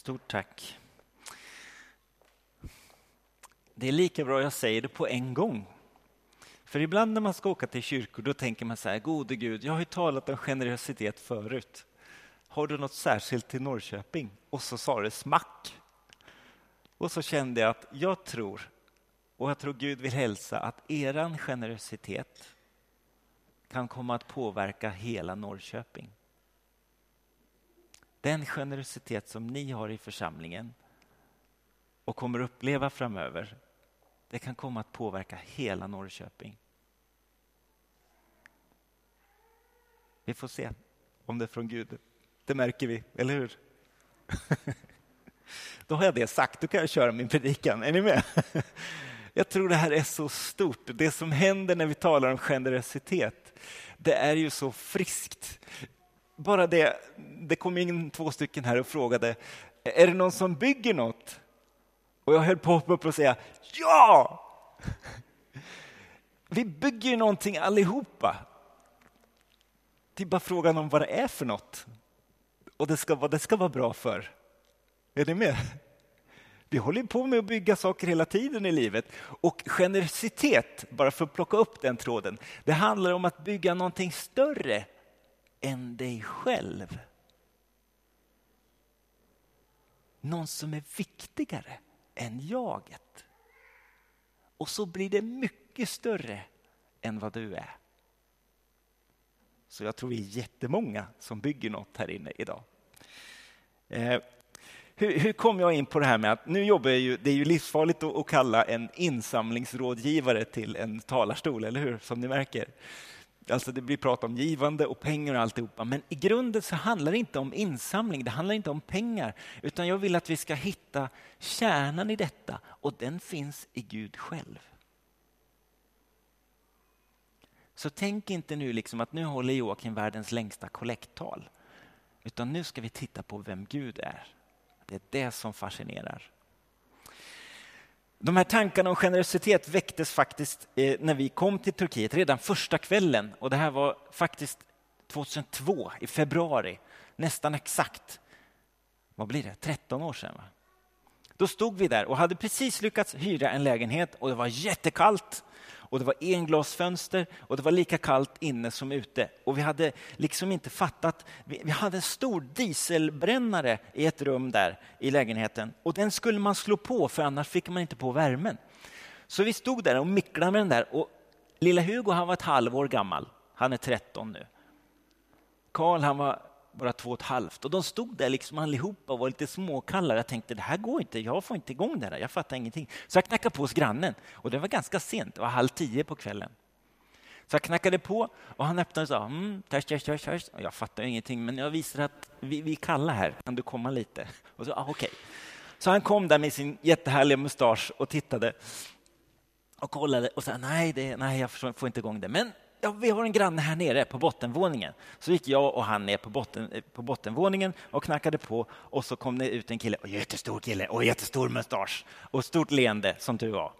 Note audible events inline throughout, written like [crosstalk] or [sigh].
Stort tack. Det är lika bra jag säger det på en gång. För ibland när man ska åka till kyrkor då tänker man så här, gode Gud, jag har ju talat om generositet förut. Har du något särskilt till Norrköping? Och så sa det smack. Och så kände jag att jag tror, och jag tror Gud vill hälsa, att eran generositet kan komma att påverka hela Norrköping. Den generositet som ni har i församlingen och kommer uppleva framöver, det kan komma att påverka hela Norrköping. Vi får se om det är från Gud. Det märker vi, eller hur? [laughs] Då har jag det sagt, då kan jag köra min predikan. Är ni med? [laughs] Jag tror det här är så stort. Det som händer när vi talar om generositet, det är ju så friskt. Bara det, det kom in två stycken här och frågade, är det någon som bygger något? Och jag höll på att upp och säga, ja! [laughs] Vi bygger ju någonting allihopa. Det är bara frågan om vad det är för något. Och det ska, vad det ska vara bra för. Är ni med? Vi håller på med att bygga saker hela tiden i livet. Och generositet, bara för att plocka upp den tråden, det handlar om att bygga någonting större än dig själv. Någon som är viktigare än jaget. Och så blir det mycket större än vad du är. Så jag tror vi är jättemånga som bygger något här inne idag. Eh, hur, hur, kom jag in på det här med att nu jobbar jag ju, det är ju livsfarligt att, att kalla en insamlingsrådgivare till en talarstol, eller hur? Som ni märker. Alltså det blir prat om givande och pengar och alltihopa. Men i grunden så handlar det inte om insamling, det handlar inte om pengar. Utan jag vill att vi ska hitta kärnan i detta och den finns i Gud själv. Så tänk inte nu liksom att nu håller Joakim världens längsta kollekttal. Utan nu ska vi titta på vem Gud är. Det är det som fascinerar. De här tankarna om generositet väcktes faktiskt eh, när vi kom till Turkiet redan första kvällen. Och det här var faktiskt 2002 i februari, nästan exakt. Vad blir det? 13 år sedan. Va? Då stod vi där och hade precis lyckats hyra en lägenhet och det var jättekallt och det var englasfönster och det var lika kallt inne som ute. Och vi hade liksom inte fattat. Vi, vi hade en stor dieselbrännare i ett rum där i lägenheten och den skulle man slå på för annars fick man inte på värmen. Så vi stod där och micklade med den där och lilla Hugo han var ett halvår gammal. Han är 13 nu. Karl han var bara två och ett halvt. Och de stod där liksom allihopa och var lite småkalla. Jag tänkte det här går inte, jag får inte igång det här, jag fattar ingenting. Så jag knackade på hos grannen och det var ganska sent, det var halv tio på kvällen. Så jag knackade på och han öppnade och sa mm, törs, törs, törs, törs. Jag fattar ingenting men jag visar att vi, vi är kalla här, kan du komma lite? [laughs] Och så, ah, okej. Okay. Så han kom där med sin jättehärliga mustasch och tittade och kollade och sa nej, det, nej jag får inte igång det. Men ja, vi har en granne här nere på bottenvåningen. Så gick jag och han ner på, botten, eh, på bottenvåningen och knackade på och så kom det ut en kille, och jättestor kille och jättestor mustasch och stort leende som du var.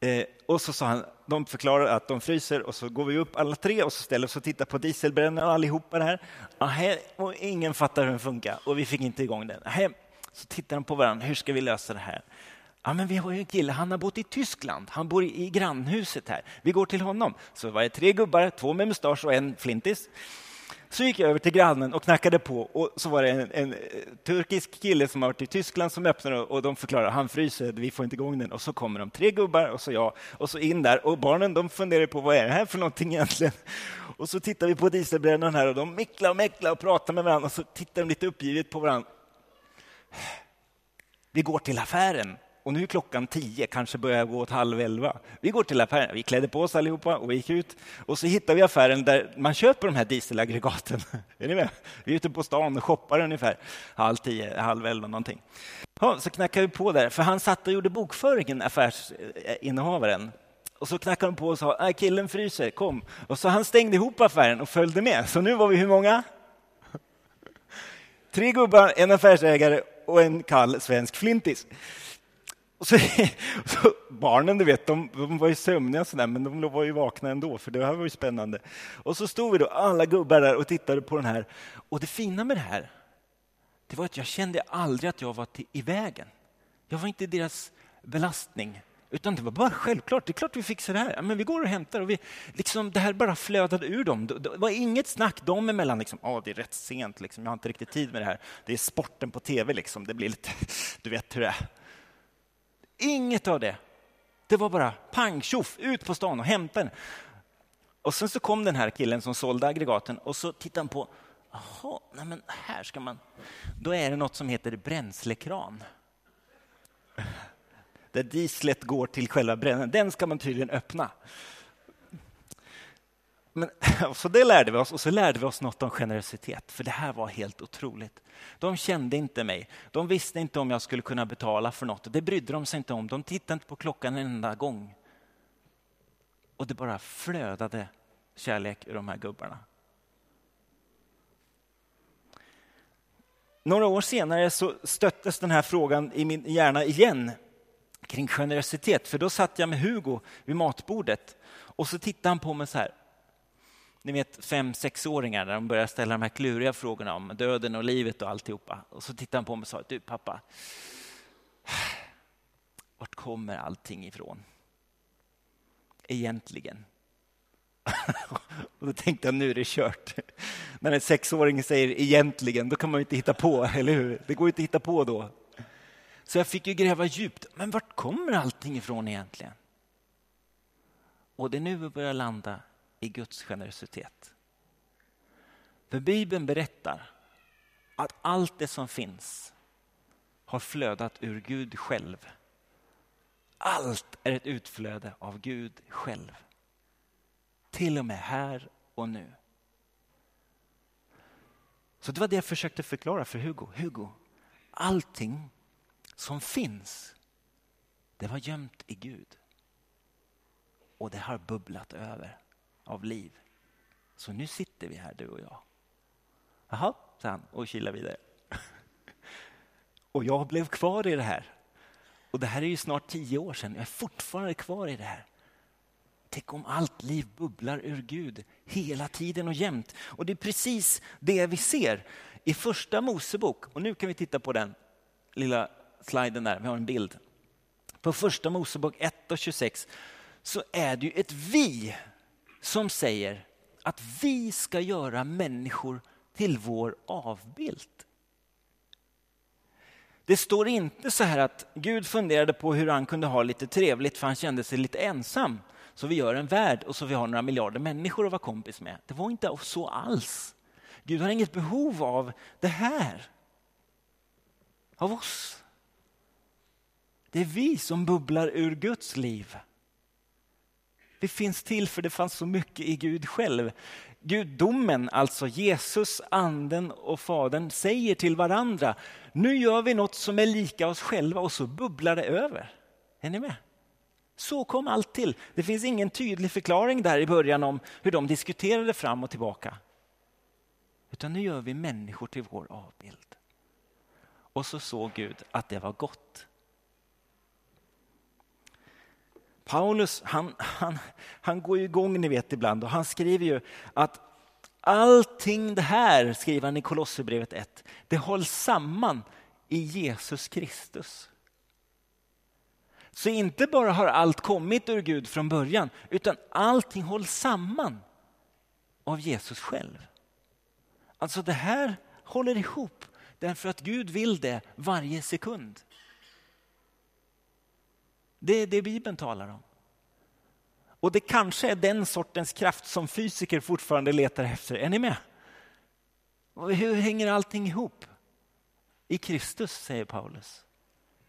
Eh, och så sa han, de förklarar att de fryser och så går vi upp alla tre och så ställer oss och tittar på dieselbrännaren allihopa det här. Aha, och ingen fattar hur den funkar och vi fick inte igång den. Aha, så tittar de på varandra, hur ska vi lösa det här? Ja, men vi har ju en kille, han har bott i Tyskland, han bor i grannhuset här. Vi går till honom. Så var det tre gubbar, två med mustasch och en flintis. Så gick jag över till grannen och knackade på och så var det en, en eh, turkisk kille som har varit i Tyskland som öppnade och de förklarade han fryser, vi får inte igång den. Och så kommer de tre gubbar och så jag och så in där och barnen de funderar på vad är det här för någonting egentligen? Och så tittar vi på dieselbrännaren här och de micklar och mäcklar och pratar med varandra och så tittar de lite uppgivet på varandra. Vi går till affären, och nu är klockan tio, kanske börjar gå åt halv elva. Vi går till affären, vi klädde på oss allihopa och vi gick ut. Och så hittar vi affären där man köper de här dieselaggregaten. [laughs] Är ni med? Vi är ute på stan och shoppar ungefär halv tio, halv elva någonting. Ja, så knackade vi på där, för han satt och gjorde bokföringen, affärsinnehavaren. Och så knackade de på och sa, äh, killen fryser, kom. Och så han stängde ihop affären och följde med. Så nu var vi hur många? [laughs] Tre gubbar, en affärsägare och en kall svensk flintis. Och så, [laughs] så, barnen, du vet, de, de var ju sömniga sådär, men de var ju vakna ändå, för det här var ju spännande. Och så stod vi då, alla gubbar där och tittade på den här. Och det fina med det här, det var att jag kände aldrig att jag var till, i vägen. Jag var inte deras belastning. Utan det var bara självklart, det är klart vi fixar det här. Men vi går och hämtar och vi, liksom, det här bara flödade ur dem. Det var inget snack dem emellan. Liksom, oh, det är rätt sent, liksom. jag har inte riktigt tid med det här. Det är sporten på tv, liksom. det blir lite, [laughs] du vet hur det är. Inget av det. Det var bara pang, tjoff, ut på stan och hämta den. Och sen så kom den här killen som sålde aggregaten och så tittade han på, jaha, nej men här ska man... Då är det något som heter bränslekran där dieslet går till själva brännaren, den ska man tydligen öppna. Men, [laughs] så det lärde vi oss och så lärde vi oss något om generositet, för det här var helt otroligt. De kände inte mig, de visste inte om jag skulle kunna betala för något. Det brydde de sig inte om, de tittade inte på klockan en enda gång. Och det bara flödade kärlek ur de här gubbarna. Några år senare så stöttes den här frågan i min hjärna igen kring generositet. För då satt jag med Hugo vid matbordet och så tittade han på mig så här. Ni vet fem, sexåringar när de börjar ställa de här kluriga frågorna om döden och livet och alltihopa. Och så tittade han på mig och sa, du pappa, vart kommer allting ifrån? Egentligen. [laughs] och då tänkte jag, nu är det kört. När en sexåring säger egentligen, då kan man ju inte hitta på, eller hur? Det går ju inte att hitta på då. Så jag fick ju gräva djupt. Men vart kommer allting ifrån egentligen? Och det är nu vi börjar landa i Guds generositet. För Bibeln berättar att allt det som finns har flödat ur Gud själv. Allt är ett utflöde av Gud själv. Till och med här och nu. Så det var det jag försökte förklara för Hugo. Hugo, allting som finns, det var gömt i Gud. Och det har bubblat över av liv. Så nu sitter vi här du och jag. Jaha, sa han och kilade vidare. [laughs] Och jag blev kvar i det här. Och det här är ju snart tio år sedan. Jag är fortfarande kvar i det här. Tänk om allt liv bubblar ur Gud hela tiden och jämt. Och det är precis det vi ser i första Mosebok. Och nu kan vi titta på den lilla sliden där, vi har en bild. På första Mosebok 1 och 26 så är det ju ett vi som säger att vi ska göra människor till vår avbild. Det står inte så här att Gud funderade på hur han kunde ha lite trevligt för han kände sig lite ensam. Så vi gör en värld och så vi har några miljarder människor att vara kompis med. Det var inte så alls. Gud har inget behov av det här. Av oss. Det är vi som bubblar ur Guds liv. Det finns till för det fanns så mycket i Gud själv. Gudomen, alltså Jesus, anden och fadern säger till varandra, nu gör vi något som är lika oss själva och så bubblar det över. Är ni med? Så kom allt till. Det finns ingen tydlig förklaring där i början om hur de diskuterade fram och tillbaka. Utan nu gör vi människor till vår avbild. Och så såg Gud att det var gott. Paulus han, han, han går igång ni vet ibland och han skriver ju att allting det här, skriver han i Kolosserbrevet 1, det hålls samman i Jesus Kristus. Så inte bara har allt kommit ur Gud från början, utan allting hålls samman av Jesus själv. Alltså det här håller ihop därför att Gud vill det varje sekund. Det är det Bibeln talar om. Och det kanske är den sortens kraft som fysiker fortfarande letar efter. Är ni med? Och hur hänger allting ihop? I Kristus, säger Paulus.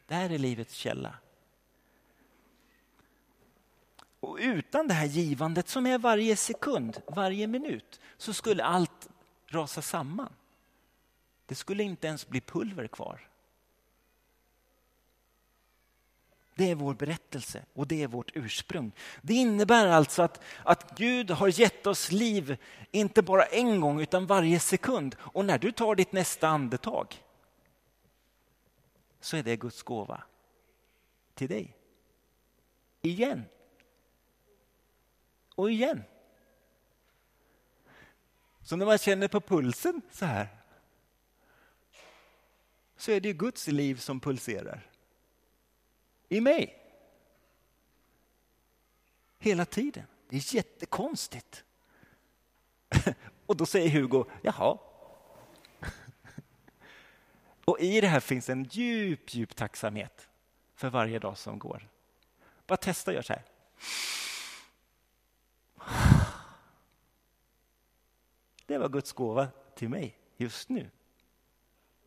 Där är livets källa. Och utan det här givandet som är varje sekund, varje minut, så skulle allt rasa samman. Det skulle inte ens bli pulver kvar. Det är vår berättelse och det är vårt ursprung. Det innebär alltså att, att Gud har gett oss liv, inte bara en gång utan varje sekund. Och när du tar ditt nästa andetag så är det Guds gåva till dig. Igen. Och igen. Så när man känner på pulsen så här. så är det Guds liv som pulserar. I mig. Hela tiden. Det är jättekonstigt. [laughs] Och då säger Hugo, jaha. [laughs] Och i det här finns en djup, djup tacksamhet för varje dag som går. Bara testa och gör så här. [sighs] Det var Guds gåva till mig just nu.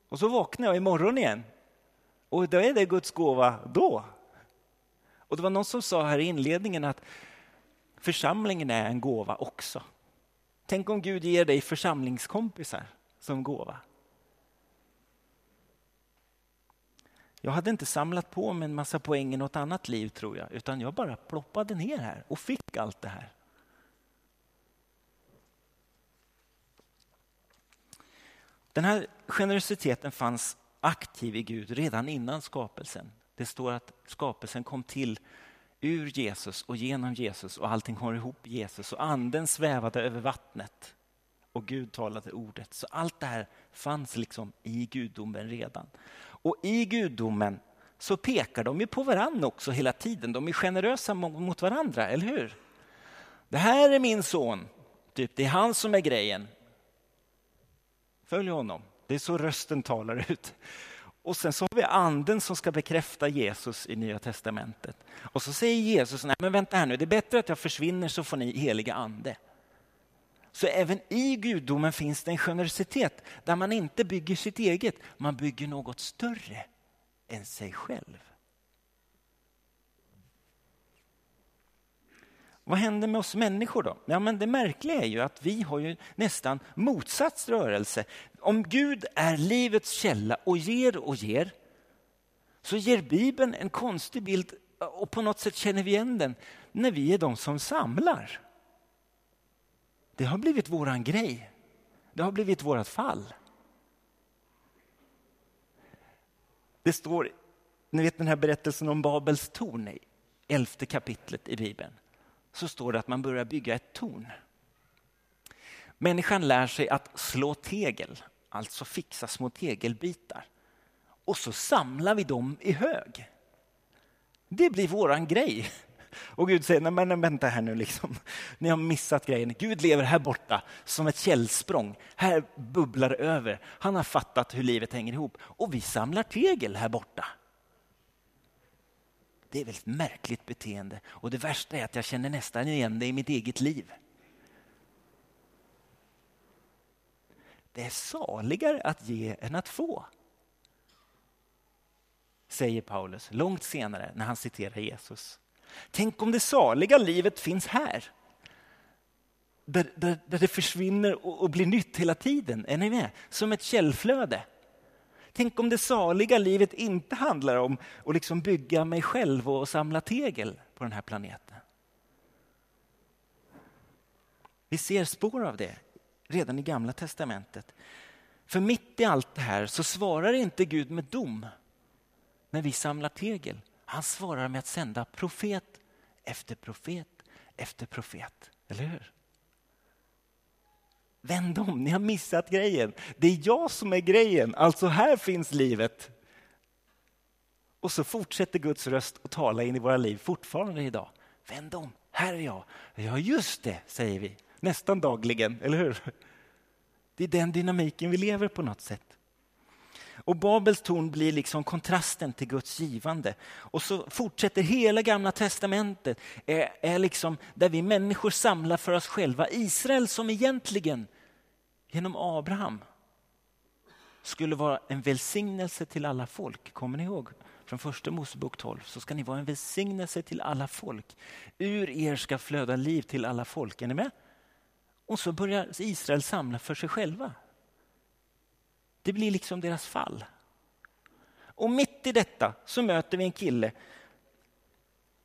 Och så vaknar jag imorgon igen. Och då är det Guds gåva då. Och det var någon som sa här i inledningen att församlingen är en gåva också. Tänk om Gud ger dig församlingskompisar som gåva. Jag hade inte samlat på mig en massa poäng i något annat liv tror jag, utan jag bara ploppade ner här och fick allt det här. Den här generositeten fanns aktiv i Gud redan innan skapelsen. Det står att skapelsen kom till ur Jesus och genom Jesus och allting hör ihop i Jesus och anden svävade över vattnet och Gud talade ordet. Så allt det här fanns liksom i gudomen redan. Och i gudomen så pekar de ju på varandra också hela tiden. De är generösa mot varandra, eller hur? Det här är min son, typ, det är han som är grejen. Följ honom. Det är så rösten talar ut. Och sen så har vi anden som ska bekräfta Jesus i Nya Testamentet. Och så säger Jesus, nej men vänta här nu, det är bättre att jag försvinner så får ni heliga ande. Så även i gudomen finns det en generositet där man inte bygger sitt eget, man bygger något större än sig själv. Vad händer med oss människor då? Ja, men det märkliga är ju att vi har ju nästan motsatt rörelse. Om Gud är livets källa och ger och ger, så ger Bibeln en konstig bild och på något sätt känner vi igen den när vi är de som samlar. Det har blivit våran grej. Det har blivit vårt fall. Det står, ni vet den här berättelsen om Babels torn i elfte kapitlet i Bibeln så står det att man börjar bygga ett torn. Människan lär sig att slå tegel, alltså fixa små tegelbitar. Och så samlar vi dem i hög. Det blir våran grej. Och Gud säger, nej men vänta här nu, liksom. ni har missat grejen. Gud lever här borta som ett källsprång. Här bubblar det över. Han har fattat hur livet hänger ihop. Och vi samlar tegel här borta. Det är väl ett märkligt beteende. Och det värsta är att jag känner nästan igen det i mitt eget liv. Det är saligare att ge än att få. Säger Paulus långt senare när han citerar Jesus. Tänk om det saliga livet finns här. Där, där, där det försvinner och, och blir nytt hela tiden. Är ni med? Som ett källflöde. Tänk om det saliga livet inte handlar om att liksom bygga mig själv och samla tegel på den här planeten. Vi ser spår av det redan i Gamla testamentet. För mitt i allt det här så svarar inte Gud med dom när vi samlar tegel. Han svarar med att sända profet efter profet efter profet. Eller hur? Vänd om, ni har missat grejen. Det är jag som är grejen, alltså här finns livet. Och så fortsätter Guds röst att tala in i våra liv fortfarande idag. Vänd om, här är jag. Ja, just det, säger vi nästan dagligen, eller hur? Det är den dynamiken vi lever på något sätt. Och Babels torn blir liksom kontrasten till Guds givande. Och så fortsätter hela gamla testamentet, är, är liksom där vi människor samlar för oss själva. Israel som egentligen genom Abraham skulle vara en välsignelse till alla folk. Kommer ni ihåg? Från första Mosebok 12 så ska ni vara en välsignelse till alla folk. Ur er ska flöda liv till alla folk. Är ni med? Och så börjar Israel samla för sig själva. Det blir liksom deras fall. Och mitt i detta så möter vi en kille.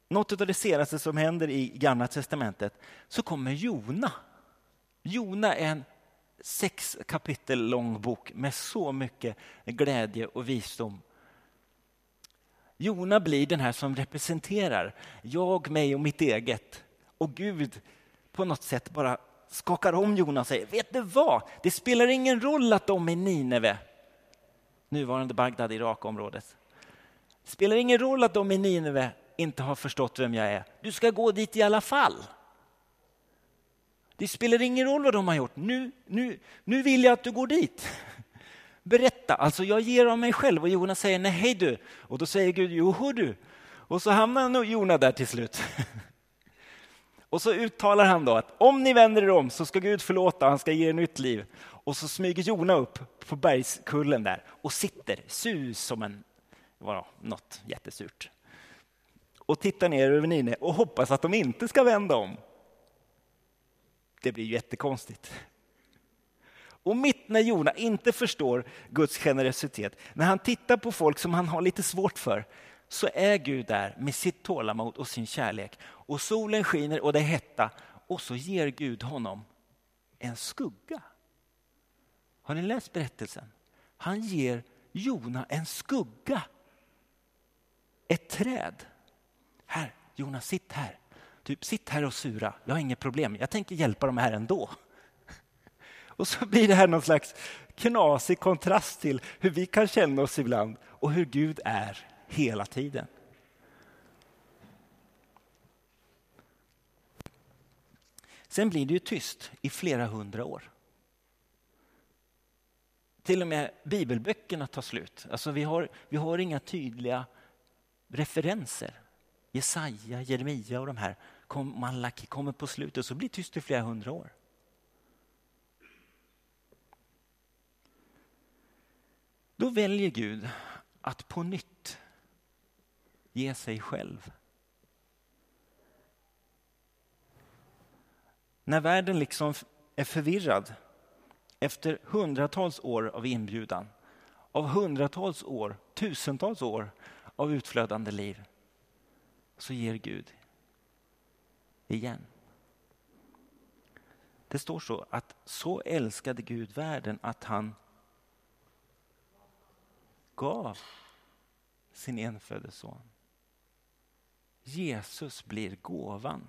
Något av det senaste som händer i Gamla testamentet så kommer Jona. Jona är en sex kapitel lång bok med så mycket glädje och visdom. Jona blir den här som representerar jag, mig och mitt eget. Och Gud på något sätt bara skakar om Jona och säger, vet du vad? Det spelar ingen roll att de är Nineve. nuvarande Bagdad, Irakområdet. Det spelar ingen roll att de i Nineve inte har förstått vem jag är. Du ska gå dit i alla fall. Det spelar ingen roll vad de har gjort. Nu, nu, nu vill jag att du går dit. Berätta, alltså jag ger av mig själv och Jona säger nej hej du. Och då säger Gud joho du. Och så hamnar Jona där till slut. [laughs] Och så uttalar han då att om ni vänder er om så ska Gud förlåta, han ska ge er nytt liv. Och så smyger Jona upp på bergskullen där och sitter sus som en, vadå, något jättesurt. Och tittar ner över Nine och hoppas att de inte ska vända om. Det blir jättekonstigt. Och mitt när Jona inte förstår Guds generositet, när han tittar på folk som han har lite svårt för, så är Gud där med sitt tålamod och sin kärlek. Och solen skiner och det är hetta och så ger Gud honom en skugga. Har ni läst berättelsen? Han ger Jona en skugga. Ett träd. Här, Jona, sitt här. Typ, sitt här och sura. Jag har inget problem. Jag tänker hjälpa dem här ändå. Och så blir det här någon slags knasig kontrast till hur vi kan känna oss ibland och hur Gud är hela tiden. Sen blir det ju tyst i flera hundra år. Till och med bibelböckerna tar slut. Alltså vi, har, vi har inga tydliga referenser. Jesaja, Jeremia och de här kom, Malaki kommer på slutet så blir det tyst i flera hundra år. Då väljer Gud att på nytt ge sig själv. När världen liksom är förvirrad efter hundratals år av inbjudan, av hundratals år, tusentals år av utflödande liv, så ger Gud igen. Det står så att så älskade Gud världen att han gav sin enfödde son. Jesus blir gåvan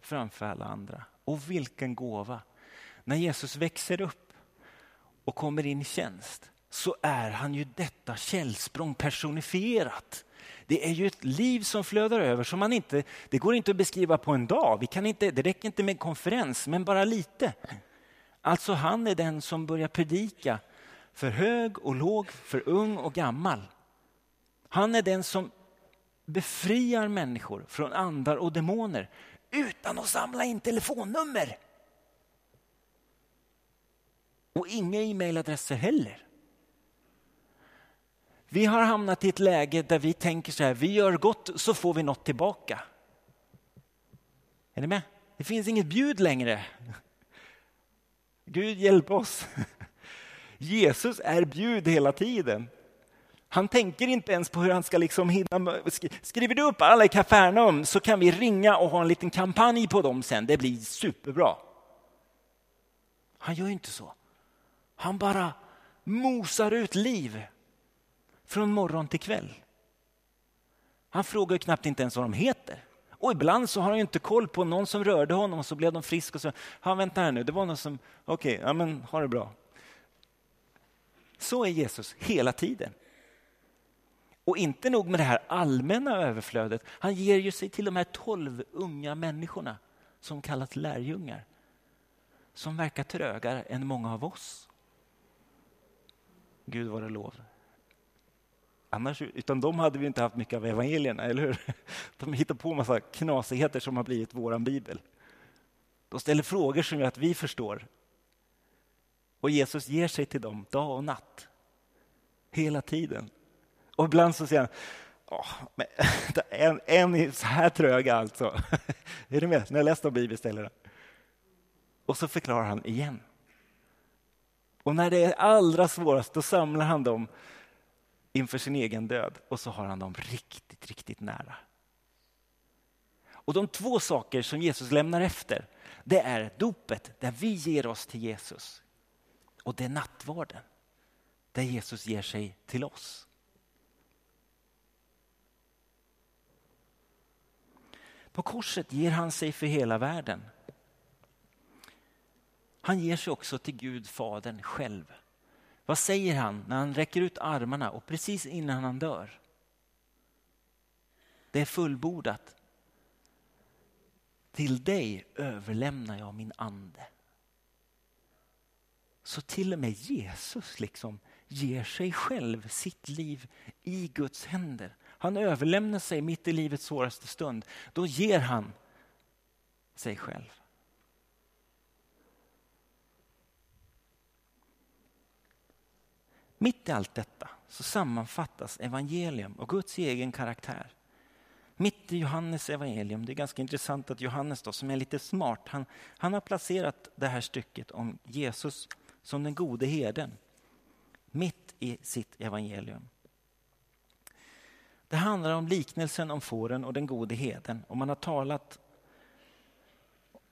framför alla andra. Och vilken gåva! När Jesus växer upp och kommer in i tjänst så är han ju detta källsprång personifierat. Det är ju ett liv som flödar över som man inte, det går inte att beskriva på en dag. Vi kan inte, det räcker inte med konferens, men bara lite. Alltså han är den som börjar predika för hög och låg, för ung och gammal. Han är den som befriar människor från andar och demoner utan att samla in telefonnummer. Och inga e-mailadresser heller. Vi har hamnat i ett läge där vi tänker så här, vi gör gott så får vi något tillbaka. Är ni med? Det finns inget bjud längre. Gud hjälp oss. Jesus är bjud hela tiden. Han tänker inte ens på hur han ska liksom hinna. Skriver du upp alla i Kafarnaum så kan vi ringa och ha en liten kampanj på dem sen. Det blir superbra. Han gör inte så. Han bara mosar ut liv från morgon till kväll. Han frågar knappt inte ens vad de heter. Och ibland så har han inte koll på någon som rörde honom och så blev de friska och så, han vänta här nu, det var någon som, okej, okay, ja men ha det bra. Så är Jesus hela tiden. Och inte nog med det här allmänna överflödet, han ger ju sig till de här tolv unga människorna som kallas lärjungar. Som verkar trögare än många av oss. Gud vare lov. Annars, utan de hade vi inte haft mycket av evangelierna, eller hur? [laughs] De hittar på en massa knasigheter som har blivit vår bibel. De ställer frågor som gör att vi förstår. Och Jesus ger sig till dem dag och natt. Hela tiden. Och ibland så säger han, Åh, men, [laughs] en, en är så här tröga alltså. [laughs] är du med? När jag läste om bibelställena. Och så förklarar han igen. Och när det är allra svårast, då samlar han dem inför sin egen död och så har han dem riktigt, riktigt nära. Och de två saker som Jesus lämnar efter, det är dopet där vi ger oss till Jesus. Och det är nattvarden där Jesus ger sig till oss. På korset ger han sig för hela världen. Han ger sig också till Gud Fadern själv vad säger han när han räcker ut armarna och precis innan han dör? Det är fullbordat. Till dig överlämnar jag min ande. Så till och med Jesus liksom ger sig själv, sitt liv, i Guds händer. Han överlämnar sig mitt i livets svåraste stund. Då ger han sig själv. Mitt i allt detta så sammanfattas evangelium och Guds egen karaktär. Mitt i Johannes evangelium, det är ganska intressant att Johannes då, som är lite smart, han, han har placerat det här stycket om Jesus som den gode herden mitt i sitt evangelium. Det handlar om liknelsen om fåren och den gode heden. Och man har talat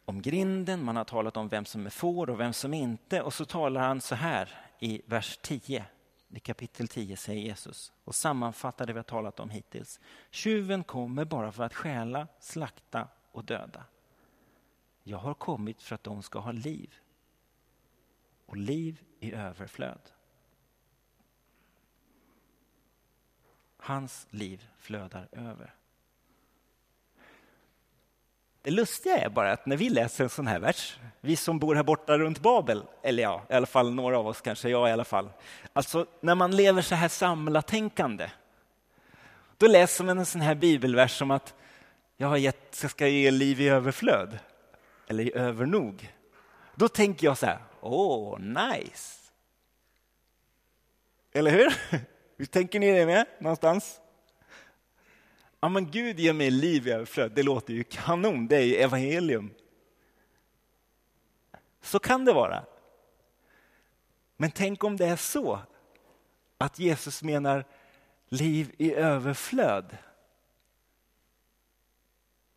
om grinden, man har talat om vem som är får och vem som inte. Och så talar han så här i vers 10. I kapitel 10 säger Jesus och sammanfattar det vi har talat om hittills. Tjuven kommer bara för att stjäla, slakta och döda. Jag har kommit för att de ska ha liv och liv i överflöd. Hans liv flödar över. Det lustiga är bara att när vi läser en sån här vers, vi som bor här borta runt Babel, eller ja, i alla fall några av oss kanske, jag i alla fall. Alltså när man lever så här samlatänkande, då läser man en sån här bibelvers som att jag har gett, ska ge liv i överflöd, eller i övernog. Då tänker jag så här, åh, oh, nice. Eller hur? Hur tänker ni det med någonstans? Ja, men Gud ger mig liv i överflöd. Det låter ju kanon, det är ju evangelium. Så kan det vara. Men tänk om det är så att Jesus menar liv i överflöd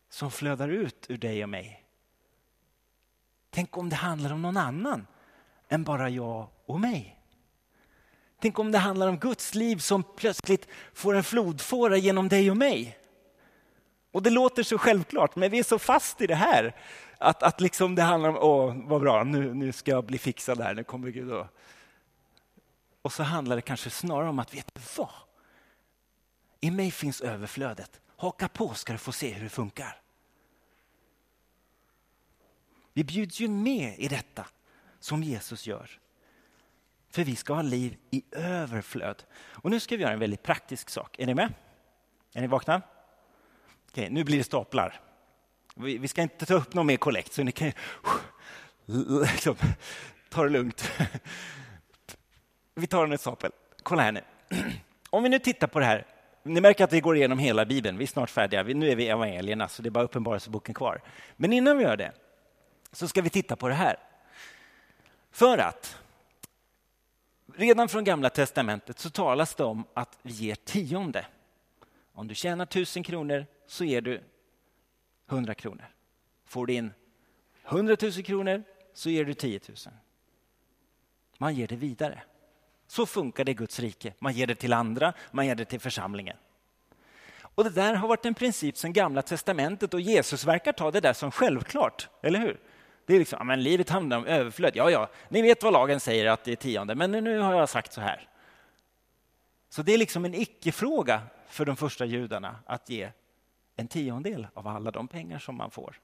som flödar ut ur dig och mig. Tänk om det handlar om någon annan än bara jag och mig. Tänk om det handlar om Guds liv som plötsligt får en flodfåra genom dig och mig. Och det låter så självklart, men vi är så fast i det här. Att, att liksom det handlar om, åh vad bra, nu, nu ska jag bli fixad här, nu kommer Gud. Och, och så handlar det kanske snarare om att, vet du vad? I mig finns överflödet. Haka på ska du få se hur det funkar. Vi bjuds ju med i detta som Jesus gör. För vi ska ha liv i överflöd. Och nu ska vi göra en väldigt praktisk sak. Är ni med? Är ni vakna? Okej, nu blir det staplar. Vi ska inte ta upp någon mer kollekt, så ni kan [laughs] liksom, ta det lugnt. [laughs] Vi tar en stapel. Kolla här nu. [clears throat] Om vi nu tittar på det här. Ni märker att vi går igenom hela Bibeln. Vi är snart färdiga. Nu är vi i evangelierna, så det är bara uppenbarelseboken kvar. Men innan vi gör det så ska vi titta på det här. För att redan från Gamla testamentet så talas det om att vi ger tionde. Om du tjänar tusen kronor så ger du 100 kronor. Får du in 100 000 kronor så ger du 10 000. Man ger det vidare. Så funkar det i Guds rike. Man ger det till andra, man ger det till församlingen. Och Det där har varit en princip sedan Gamla testamentet och Jesus verkar ta det där som självklart, eller hur? Det är liksom, men livet handlar om överflöd. Ja, ja, ni vet vad lagen säger att det är tionde, men nu har jag sagt så här. Så det är liksom en icke-fråga för de första judarna att ge en tiondel av alla de pengar som man får.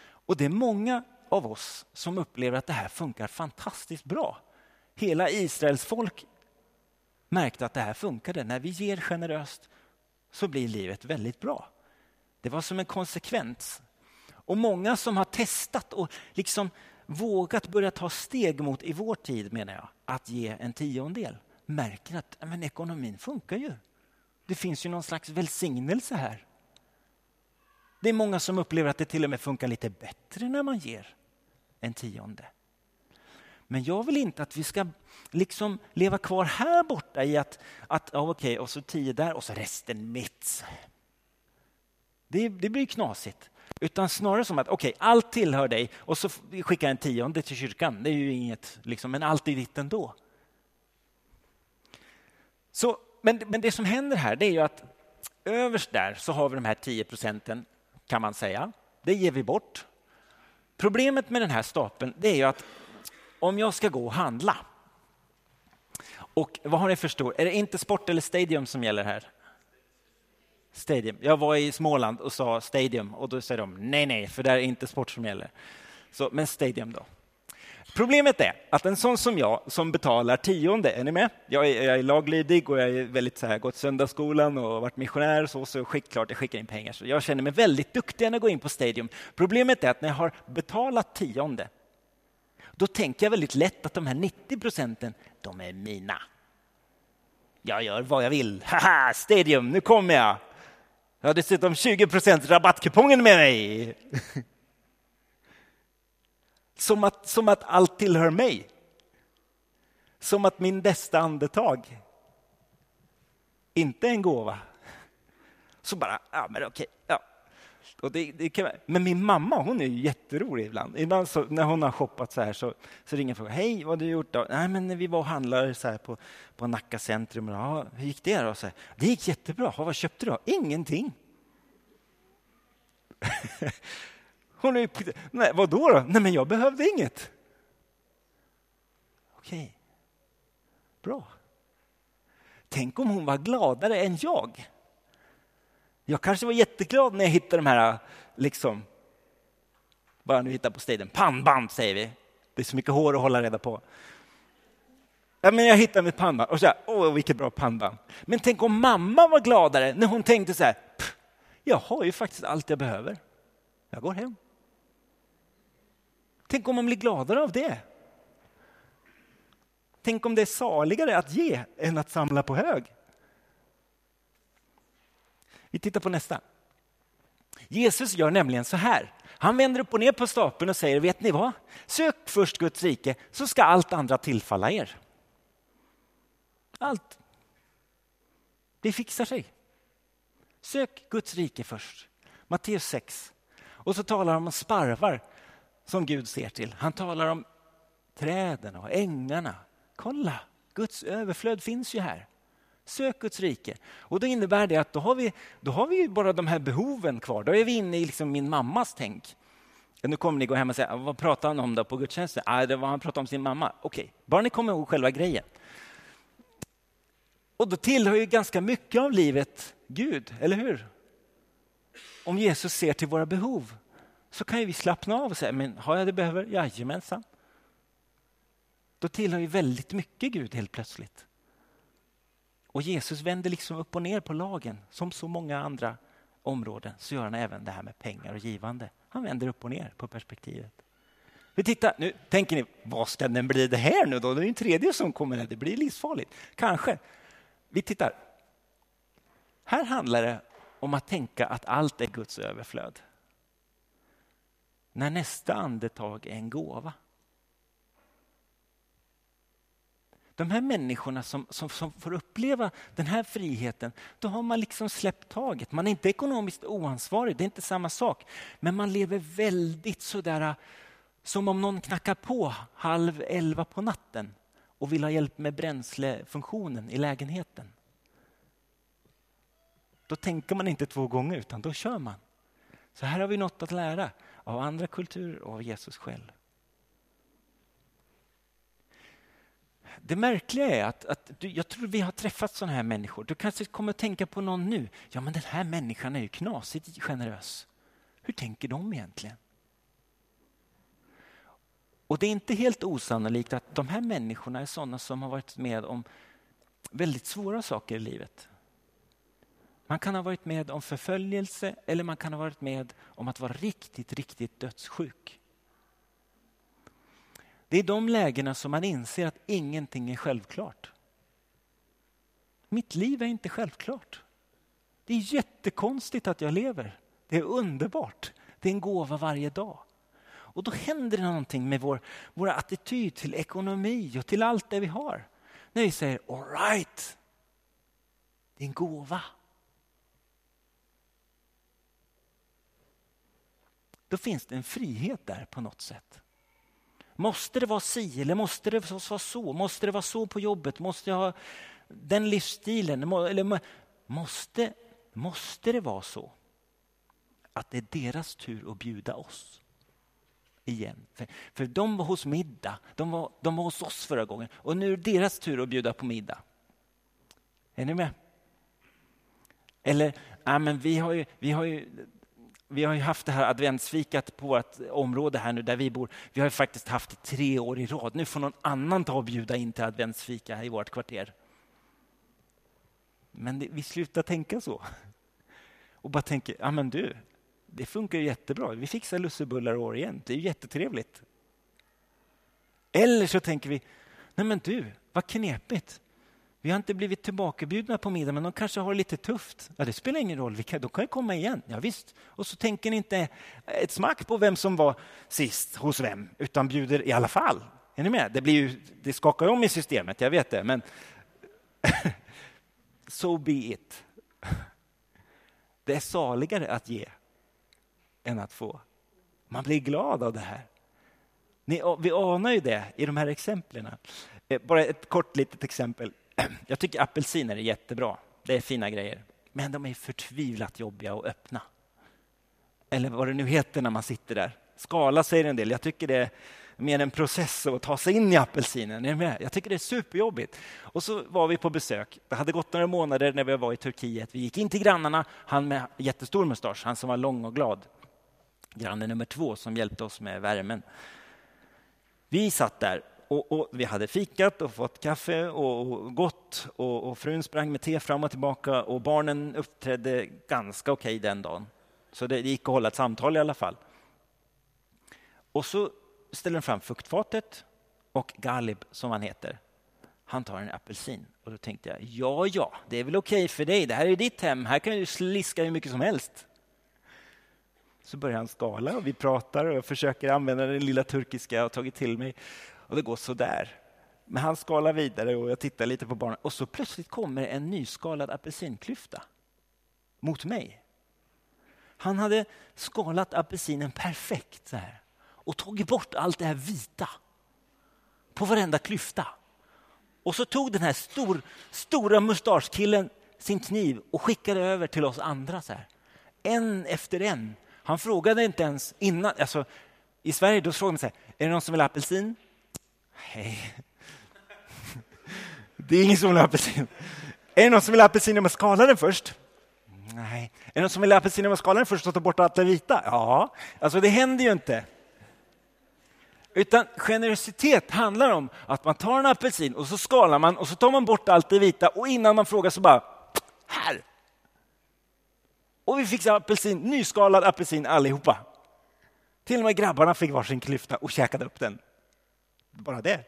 Och det är många av oss som upplever att det här funkar fantastiskt bra. Hela Israels folk märkte att det här funkade. När vi ger generöst så blir livet väldigt bra. Det var som en konsekvens och många som har testat och liksom vågat börja ta steg mot, i vår tid menar jag, att ge en tiondel märker att men ekonomin funkar ju. Det finns ju någon slags välsignelse här. Det är många som upplever att det till och med funkar lite bättre när man ger en tionde. Men jag vill inte att vi ska liksom leva kvar här borta i att, att ja, okej, och så tio där och så resten mitt. Det, det blir knasigt. Utan snarare som att okej, okay, allt tillhör dig och så skickar jag en tionde till kyrkan. Det är ju inget, liksom, men allt är ditt ändå. Så, men, men det som händer här det är ju att överst där så har vi de här 10 procenten kan man säga. Det ger vi bort. Problemet med den här stapeln det är ju att om jag ska gå och handla Och vad har ni för stor? Är det inte sport eller stadium som gäller här? Stadium. Jag var i Småland och sa stadium och då säger de nej, nej, för det är inte sport som gäller. Så, men stadium då. Problemet är att en sån som jag som betalar tionde, är ni med? Jag är, jag är laglydig och jag är väldigt så här, gått söndagsskolan och varit missionär så, så klart jag skickar in pengar. Så jag känner mig väldigt duktig när jag går in på Stadium. Problemet är att när jag har betalat tionde, då tänker jag väldigt lätt att de här 90 procenten, de är mina. Jag gör vad jag vill. Haha, Stadium, nu kommer jag! Jag har dessutom 20 procent rabattkupongen med mig. [laughs] Som att, som att allt tillhör mig. Som att min bästa andetag inte är en gåva. Så bara, ja men okej, ja. Och det, det kan, men min mamma hon är ju jätterolig ibland. Ibland så, när hon har shoppat så här så, så ringer och frågar hej vad har du gjort då? Nej men vi var och handlade så här på, på Nacka centrum. Ja, hur gick det då? Så här, det gick jättebra. vad köpte du då? Ingenting. [laughs] Hon är, nej, vad då, då? Nej, men jag behövde inget. Okej, bra. Tänk om hon var gladare än jag. Jag kanske var jätteglad när jag hittade de här, liksom, vad jag nu hittar på stadion, pannband säger vi. Det är så mycket hår att hålla reda på. Ja, men jag hittade mitt pannband och så här, åh vilket bra pannband. Men tänk om mamma var gladare när hon tänkte så här, jag har ju faktiskt allt jag behöver. Jag går hem. Tänk om man blir gladare av det. Tänk om det är saligare att ge än att samla på hög. Vi tittar på nästa. Jesus gör nämligen så här. Han vänder upp och ner på stapeln och säger, vet ni vad? Sök först Guds rike så ska allt andra tillfalla er. Allt. Det fixar sig. Sök Guds rike först. Matteus 6. Och så talar han om sparvar som Gud ser till. Han talar om träden och ängarna. Kolla, Guds överflöd finns ju här. Sök Guds rike. Och då innebär det att då har vi, då har vi bara de här behoven kvar. Då är vi inne i liksom min mammas tänk. Nu kommer ni gå hem och säga, vad pratar han om då på gudstjänsten? Ah, det var han pratade om sin mamma. Okej, okay. bara ni kommer ihåg själva grejen. Och då tillhör ju ganska mycket av livet Gud, eller hur? Om Jesus ser till våra behov så kan vi slappna av och säga, men har jag det behöver? Jajamensan. Då tillhör ju väldigt mycket Gud helt plötsligt. Och Jesus vänder liksom upp och ner på lagen. Som så många andra områden så gör han även det här med pengar och givande. Han vänder upp och ner på perspektivet. Vi tittar, nu tänker ni, vad ska den bli det här nu då? Det är en tredje som kommer här, det blir livsfarligt. Kanske. Vi tittar. Här handlar det om att tänka att allt är Guds överflöd när nästa andetag är en gåva. De här människorna som, som, som, får uppleva den här friheten, då har man liksom släppt taget. Man är inte ekonomiskt oansvarig, det är inte samma sak. Men man lever väldigt sådär äh, som om någon knackar på halv elva på natten och vill ha hjälp med bränslefunktionen i lägenheten. Då tänker man inte två gånger utan då kör man. Så här har vi något att lära av andra kulturer och av Jesus själv. Det märkliga är att, att du, jag tror vi har träffat sådana här människor. Du kanske kommer att tänka på någon nu. Ja, men den här människan är ju knasigt generös. Hur tänker de egentligen? Och det är inte helt osannolikt att de här människorna är sådana som har varit med om väldigt svåra saker i livet. Man kan ha varit med om förföljelse eller man kan ha varit med om att vara riktigt, riktigt dödssjuk. Det är de lägena som man inser att ingenting är självklart. Mitt liv är inte självklart. Det är jättekonstigt att jag lever. Det är underbart. Det är en gåva varje dag. Och då händer det någonting med vår, vår attityd till ekonomi och till allt det vi har. När vi säger alright, det är en gåva. då finns det en frihet där på något sätt. Måste det vara si eller måste det vara så? Måste det vara så på jobbet? Måste jag ha den livsstilen? Eller måste, måste det vara så att det är deras tur att bjuda oss? igen. För, för de var hos middag, de var, de var hos oss förra gången och nu är det deras tur att bjuda på middag. Är ni med? Eller, ja, men vi har ju, vi har ju vi har ju haft det här adventsfikat på vårt område här nu där vi bor. Vi har ju faktiskt haft det tre år i rad. Nu får någon annan ta och bjuda in till adventsfika här i vårt kvarter. Men det, vi slutar tänka så. Och bara tänker, ja men du, det funkar ju jättebra. Vi fixar lussebullar år igen. Det är ju jättetrevligt. Eller så tänker vi, nej men du, vad knepigt. Vi har inte blivit tillbakabjudna på middag, men de kanske har det lite tufft. Ja, det spelar ingen roll, kan, de kan ju komma igen. Ja, visst. Och så tänker ni inte ett smack på vem som var sist hos vem, utan bjuder i alla fall. Är ni med? Det, blir ju, det skakar om i systemet, jag vet det, men [laughs] so be it. [laughs] Det är saligare att ge än att få. Man blir glad av det här. Ni, vi anar ju det i de här exemplen. Eh, bara ett kort litet exempel. [clears throat] Jag tycker apelsiner är jättebra. Det är fina grejer. Men de är förtvivlat jobbiga att öppna. Eller vad det nu heter när man sitter där. Skala säger en del. Jag tycker det är mer en process att ta sig in i apelsinen. Är med? Jag tycker det är superjobbigt. Och så var vi på besök. Det hade gått några månader när vi var i Turkiet. Vi gick in till grannarna. Han med jättestor mustasch, han som var lång och glad. Granne nummer två som hjälpte oss med värmen. Vi satt där och, och, vi hade fikat och fått kaffe och, och gått och, och, frun sprang med te fram och tillbaka och barnen uppträdde ganska okej okay den dagen. Så det gick att hålla ett samtal i alla fall. Och så ställer de fram fuktfatet och Galib, som han heter, han tar en apelsin. Och då tänkte jag, ja, ja, det är väl okej okay för dig. Det här är ditt hem. Här kan du sliska hur mycket som helst. Så börjar han skala och vi pratar och jag försöker använda den lilla turkiska jag har tagit till mig och det går sådär. Men han skalar vidare och jag tittar lite på barnen och så plötsligt kommer en nyskalad apelsinklyfta mot mig. Han hade skalat apelsinen perfekt så här, och tagit bort allt det här vita på varenda klyfta. Och så tog den här stor, stora mustaschkillen sin kniv och skickade över till oss andra. så här. En efter en. Han frågade inte ens innan. Alltså, I Sverige då frågar man så här, är det någon som vill ha apelsin? Nej. Det är ingen som vill ha apelsin. Är det någon som vill ha apelsin om man skalar den först? Nej. Är det någon som vill ha apelsin om man skalar den först och tar bort allt det vita? Ja, alltså det händer ju inte. Utan generositet handlar om att man tar en apelsin och så skalar man och så tar man bort allt det vita och innan man frågar så bara här. Och vi fick apelsin, nyskalad apelsin allihopa. Till och med grabbarna fick varsin klyfta och käkade upp den. Bara det.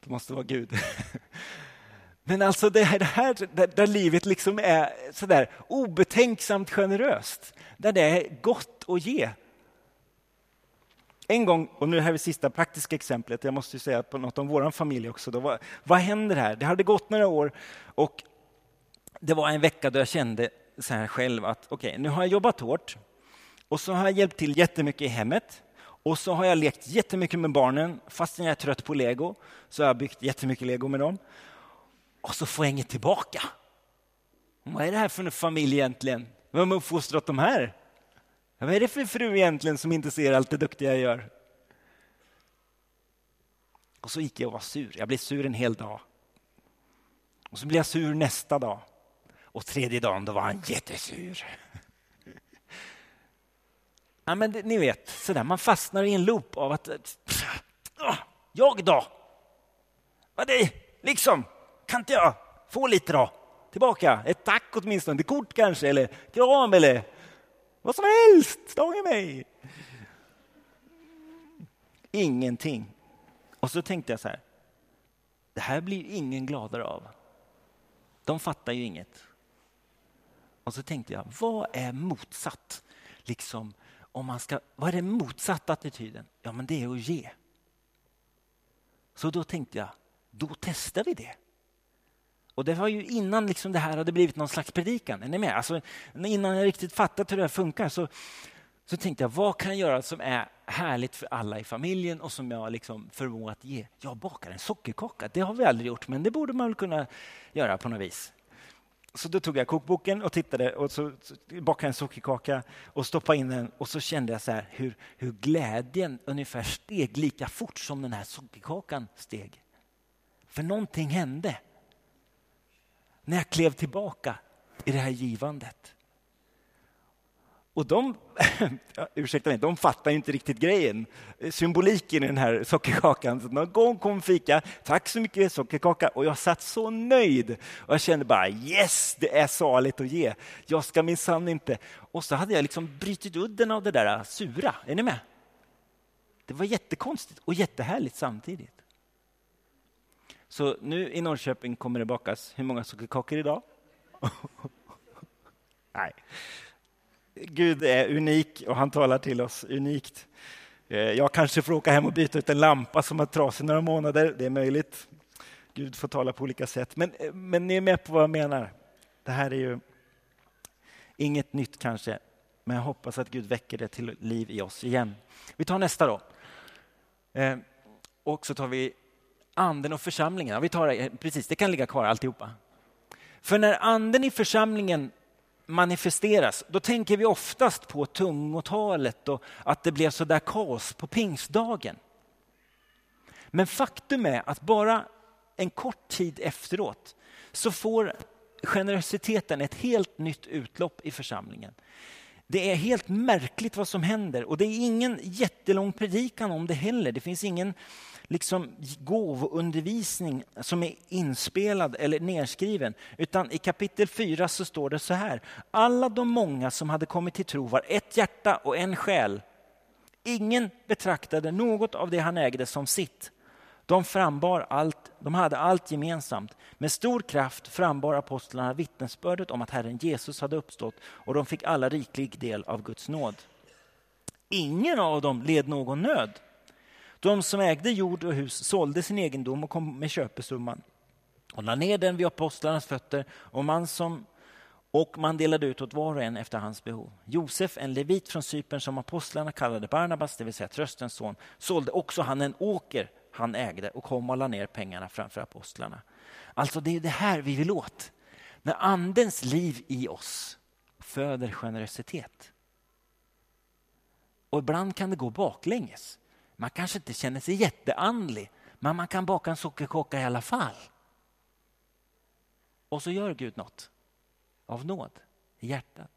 Det måste vara Gud. [laughs] Men alltså det här, det här där, där, livet liksom är sådär obetänksamt generöst. Där det är gott att ge. En gång, och nu är det sista praktiska exemplet, jag måste säga på något om vår familj också. Då, vad, vad händer här? Det hade gått några år och det var en vecka då jag kände så här själv att okej, okay, nu har jag jobbat hårt och så har jag hjälpt till jättemycket i hemmet. Och så har jag lekt jättemycket med barnen. Fastän jag är trött på lego så har jag byggt jättemycket lego med dem. Och så får jag inget tillbaka. Vad är det här för en familj egentligen? Vem har uppfostrat de här? Vad är det för fru egentligen som inte ser allt det duktiga jag gör? Och så gick jag och var sur. Jag blev sur en hel dag. Och så blev jag sur nästa dag. Och tredje dagen då var han jättesur. Ja, men det, ni vet, sådär, man fastnar i en loop av att... Äh, jag då? Vad det? Liksom, kan inte jag få lite då? Tillbaka, ett tack åtminstone, ett kort kanske, eller kram eller vad som helst. Stånga mig. Ingenting. Och så tänkte jag så här, det här blir ingen gladare av. De fattar ju inget. Och så tänkte jag, vad är motsatt? Liksom om man ska, vad är den motsatta attityden? Ja, men det är att ge. Så då tänkte jag, då testar vi det. Och det var ju innan liksom det här hade blivit någon slags predikan. Är ni med? Alltså, innan jag riktigt fattat hur det här funkar så, så tänkte jag, vad kan jag göra som är härligt för alla i familjen och som jag liksom förmår att ge? Jag bakar en sockerkaka. Det har vi aldrig gjort, men det borde man väl kunna göra på något vis. Så då tog jag kokboken och tittade och så bakade en sockerkaka och stoppade in den och så kände jag så här hur, hur glädjen ungefär steg lika fort som den här sockerkakan steg. För någonting hände när jag klev tillbaka i det här givandet. Och de, [laughs] ursäkta mig, de fattar inte riktigt grejen, symboliken i den här sockerkakan. Så någon gång kom fika, tack så mycket sockerkaka och jag satt så nöjd. Och jag kände bara yes, det är saligt att ge. Jag ska minsann inte. Och så hade jag liksom brutit udden av det där sura. Är ni med? Det var jättekonstigt och jättehärligt samtidigt. Så nu i Norrköping kommer det bakas hur många sockerkakor idag? [laughs] Nej. Gud är unik och han talar till oss unikt. Eh, jag kanske får åka hem och byta ut en lampa som har trasig några månader. Det är möjligt. Gud får tala på olika sätt. Men, eh, men ni är med på vad jag menar. Det här är ju inget nytt kanske, men jag hoppas att Gud väcker det till liv i oss igen. Vi tar nästa då. Eh, och så tar vi anden och församlingen. vi tar precis, det kan ligga kvar alltihopa. För när anden i församlingen manifesteras, då tänker vi oftast på tungotalet och att det blev så där kaos på pingstdagen. Men faktum är att bara en kort tid efteråt så får generositeten ett helt nytt utlopp i församlingen. Det är helt märkligt vad som händer och det är ingen jättelång predikan om det heller. Det finns ingen liksom gåvoundervisning som är inspelad eller nedskriven. Utan i kapitel 4 så står det så här. Alla de många som hade kommit till tro var ett hjärta och en själ. Ingen betraktade något av det han ägde som sitt. De frambar allt, de hade allt gemensamt. Med stor kraft frambar apostlarna vittnesbördet om att Herren Jesus hade uppstått och de fick alla riklig del av Guds nåd. Ingen av dem led någon nöd. De som ägde jord och hus sålde sin egendom och kom med köpesumman och lade ner den vid apostlarnas fötter och man, som, och man delade ut åt var och en efter hans behov. Josef, en levit från Cypern som apostlarna kallade Barnabas, det vill säga tröstens son, sålde också han en åker han ägde och kom och lade ner pengarna framför apostlarna. Alltså det är det här vi vill åt. När andens liv i oss föder generositet. Och ibland kan det gå baklänges. Man kanske inte känner sig jätteandlig, men man kan baka en sockerkaka i alla fall. Och så gör Gud något av nåd i hjärtat.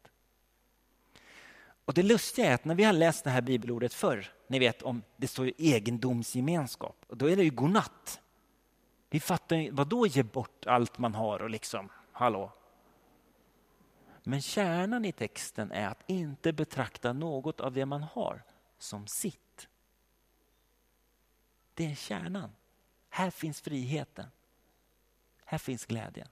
Och Det lustiga är att när vi har läst det här bibelordet förr, ni vet om det står ju egendomsgemenskap, och då är det ju godnatt. Vi fattar ju, vadå ge bort allt man har och liksom, hallå? Men kärnan i texten är att inte betrakta något av det man har som sitt. Det är kärnan. Här finns friheten. Här finns glädjen.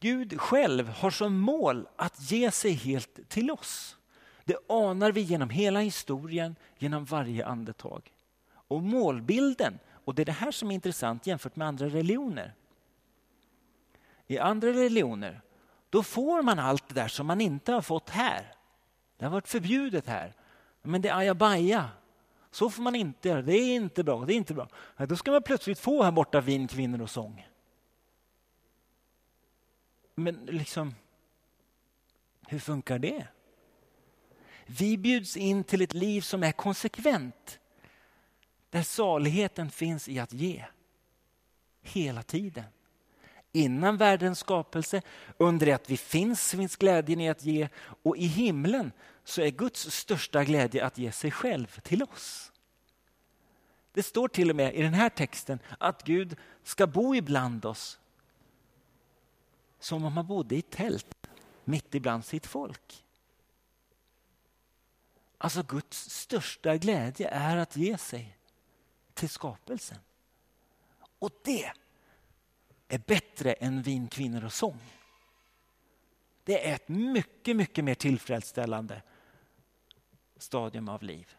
Gud själv har som mål att ge sig helt till oss. Det anar vi genom hela historien, genom varje andetag. Och målbilden, och det är det här som är intressant jämfört med andra religioner. I andra religioner, då får man allt det där som man inte har fått här. Det har varit förbjudet här. Men det är ajabaja. Så får man inte göra, det är inte bra, det är inte bra. Då ska man plötsligt få här borta vin, kvinnor och sång. Men liksom, hur funkar det? Vi bjuds in till ett liv som är konsekvent. Där saligheten finns i att ge. Hela tiden. Innan världens skapelse, under det att vi finns, finns glädjen i att ge. Och i himlen så är Guds största glädje att ge sig själv till oss. Det står till och med i den här texten att Gud ska bo ibland oss som om han bodde i tält mitt ibland sitt folk. Alltså Guds största glädje är att ge sig till skapelsen. Och det är bättre än vin, kvinnor och sång. Det är ett mycket, mycket mer tillfredsställande stadium av liv.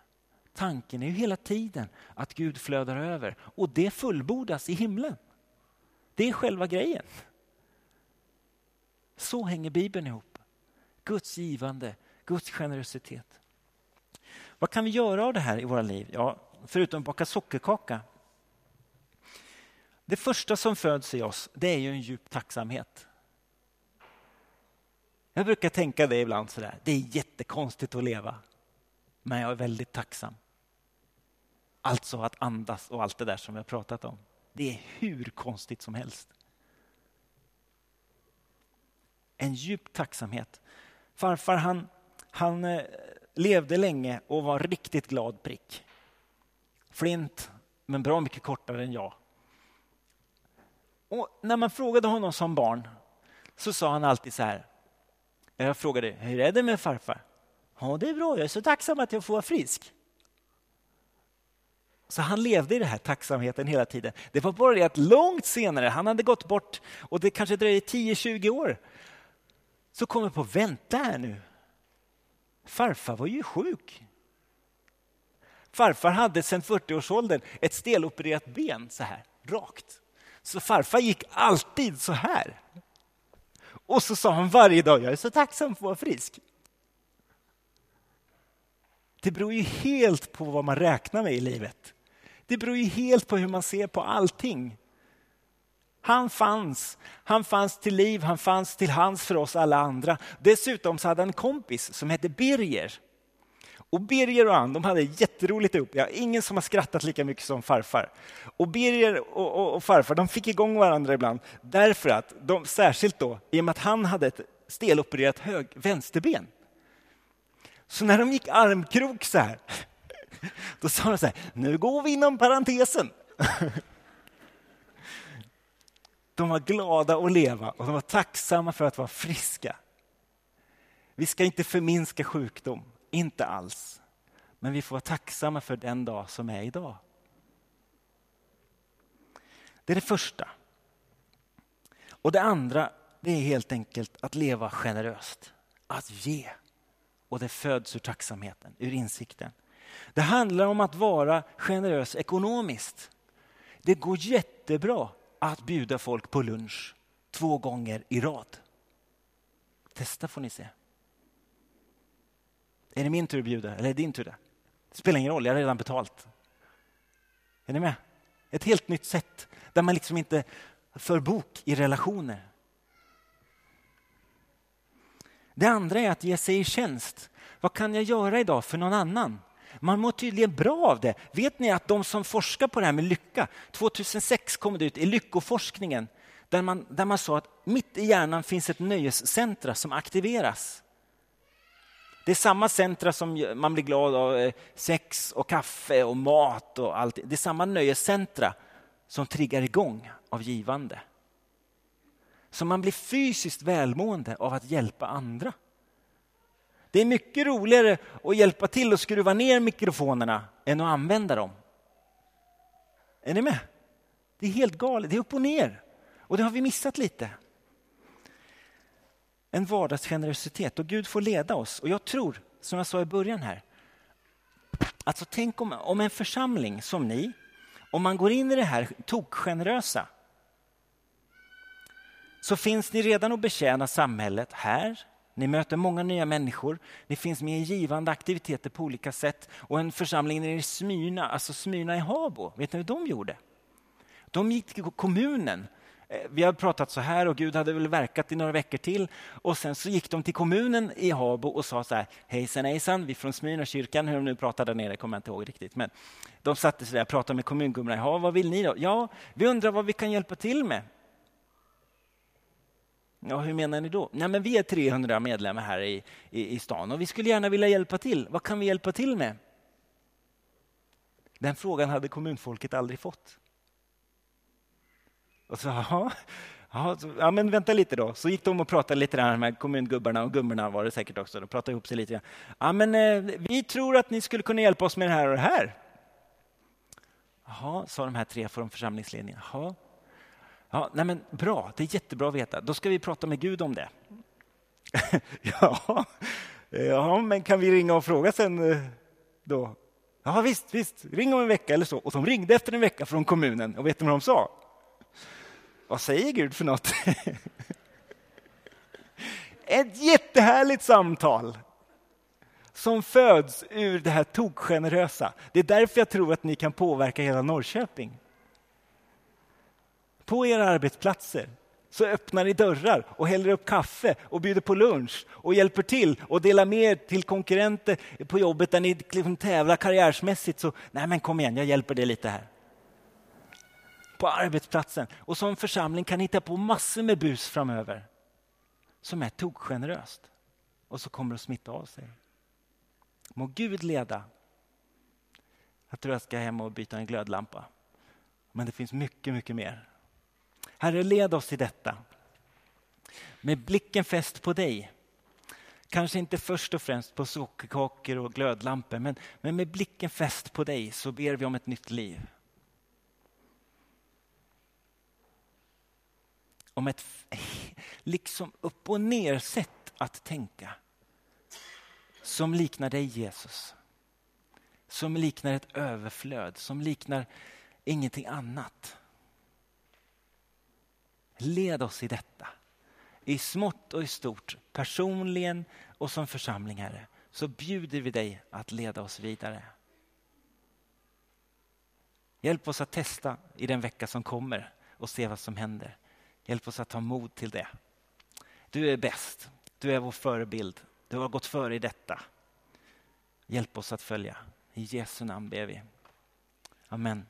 Tanken är ju hela tiden att Gud flödar över och det fullbordas i himlen. Det är själva grejen. Så hänger Bibeln ihop. Guds givande, Guds generositet. Vad kan vi göra av det här i våra liv? Ja, förutom att baka sockerkaka. Det första som föds i oss, det är ju en djup tacksamhet. Jag brukar tänka det ibland sådär, det är jättekonstigt att leva. Men jag är väldigt tacksam. Alltså att andas och allt det där som vi har pratat om. Det är hur konstigt som helst. En djup tacksamhet. Farfar han, han eh, levde länge och var riktigt glad prick. Flint, men bra mycket kortare än jag. Och när man frågade honom som barn så sa han alltid så här. Jag frågade, hur är det med farfar? Ja, det är bra, jag är så tacksam att jag får vara frisk. Så han levde i den här tacksamheten hela tiden. Det var bara det att långt senare, han hade gått bort och det kanske dröjde 10-20 år, så kom jag på, vänta här nu. Farfar var ju sjuk. Farfar hade sedan 40-årsåldern ett stelopererat ben så här, rakt. Så farfar gick alltid så här. Och så sa han varje dag, jag är så tacksam för att vara frisk. Det beror ju helt på vad man räknar med i livet. Det beror ju helt på hur man ser på allting. Han fanns. Han fanns till liv, han fanns till hands för oss alla andra. Dessutom så hade han en kompis som hette Birger. Och Birger och han de hade jätteroligt ihop. Jag har ingen som har skrattat lika mycket som farfar. Och Birger och, och, och farfar de fick igång varandra ibland därför att de, särskilt då, i och med att han hade ett stelopererat hög, vänsterben. Så när de gick armkrok så här, då sa de så här, nu går vi inom parentesen. De var glada att leva och de var tacksamma för att vara friska. Vi ska inte förminska sjukdom, inte alls. Men vi får vara tacksamma för den dag som är idag. Det är det första. Och det andra det är helt enkelt att leva generöst, att ge. Och det föds ur tacksamheten, ur insikten. Det handlar om att vara generös ekonomiskt. Det går jättebra att bjuda folk på lunch två gånger i rad. Testa får ni se. Är det min tur att bjuda eller är det din tur? Det spelar ingen roll, jag har redan betalt. Är ni med? Ett helt nytt sätt där man liksom inte för bok i relationer. Det andra är att ge sig i tjänst. Vad kan jag göra idag för någon annan? Man mår tydligen bra av det. Vet ni att de som forskar på det här med lycka, 2006 kom det ut i lyckoforskningen, där man, där man sa att mitt i hjärnan finns ett nöjescentra som aktiveras. Det är samma centra som man blir glad av, eh, sex och kaffe och mat och allt. Det är samma nöjescentra som triggar igång av givande. Så man blir fysiskt välmående av att hjälpa andra. Det är mycket roligare att hjälpa till att skruva ner mikrofonerna än att använda dem. Är ni med? Det är helt galet, det är upp och ner. Och det har vi missat lite. En vardagsgenerositet och Gud får leda oss. Och jag tror, som jag sa i början här, alltså tänk om, om en församling som ni, om man går in i det här tokgenerösa, så finns ni redan att betjäna samhället här, ni möter många nya människor. Ni finns med i givande aktiviteter på olika sätt. Och en församling nere i Smyrna, alltså Smyrna i Habo, vet ni hur de gjorde? De gick till kommunen. Eh, vi har pratat så här och Gud hade väl verkat i några veckor till. Och sen så gick de till kommunen i Habo och sa så här, hejsan hejsan, vi från Smyrna kyrkan, hur de nu pratade där nere kommer jag inte ihåg riktigt. Men de satte sig där och pratade med kommungubbarna i Habo, vad vill ni då? Ja, vi undrar vad vi kan hjälpa till med. Ja, hur menar ni då? Nej, men vi är 300 medlemmar här i, i, i stan och vi skulle gärna vilja hjälpa till. Vad kan vi hjälpa till med? Den frågan hade kommunfolket aldrig fått. Och så, aha, ja, så, ja, men vänta lite då. Så gick de och pratade lite med kommungubbarna och gummorna var det säkert också. De pratade ihop sig lite. Ja, men eh, vi tror att ni skulle kunna hjälpa oss med det här och det här. Jaha, sa de här tre från församlingsledningen. Jaha, Ja, nej men bra, det är jättebra att veta. Då ska vi prata med Gud om det. [laughs] ja, ja, men kan vi ringa och fråga sen eh, då? Ja, visst, visst, ring om en vecka eller så. Och de ringde efter en vecka från kommunen och vet ni vad de sa? Vad säger Gud för något? [laughs] Ett jättehärligt samtal som föds ur det här tokgenerösa. Det är därför jag tror att ni kan påverka hela Norrköping. På era arbetsplatser så öppnar ni dörrar och häller upp kaffe och bjuder på lunch och hjälper till och delar med er till konkurrenter på jobbet där ni liksom tävlar karriärsmässigt. Så nej men kom igen, jag hjälper dig lite här. På arbetsplatsen. Och som församling kan ni hitta på massor med bus framöver som är tokgeneröst och så kommer det att smitta av sig. Må Gud leda. Jag tror jag ska hem och byta en glödlampa. Men det finns mycket, mycket mer. Herre, led oss i detta. Med blicken fäst på dig. Kanske inte först och främst på sockerkakor och glödlampor, men, men med blicken fäst på dig så ber vi om ett nytt liv. Om ett liksom upp och ner sätt att tänka som liknar dig Jesus. Som liknar ett överflöd, som liknar ingenting annat. Led oss i detta. I smått och i stort, personligen och som församling, Herre, så bjuder vi dig att leda oss vidare. Hjälp oss att testa i den vecka som kommer och se vad som händer. Hjälp oss att ta mod till det. Du är bäst. Du är vår förebild. Du har gått före i detta. Hjälp oss att följa. I Jesu namn ber vi. Amen.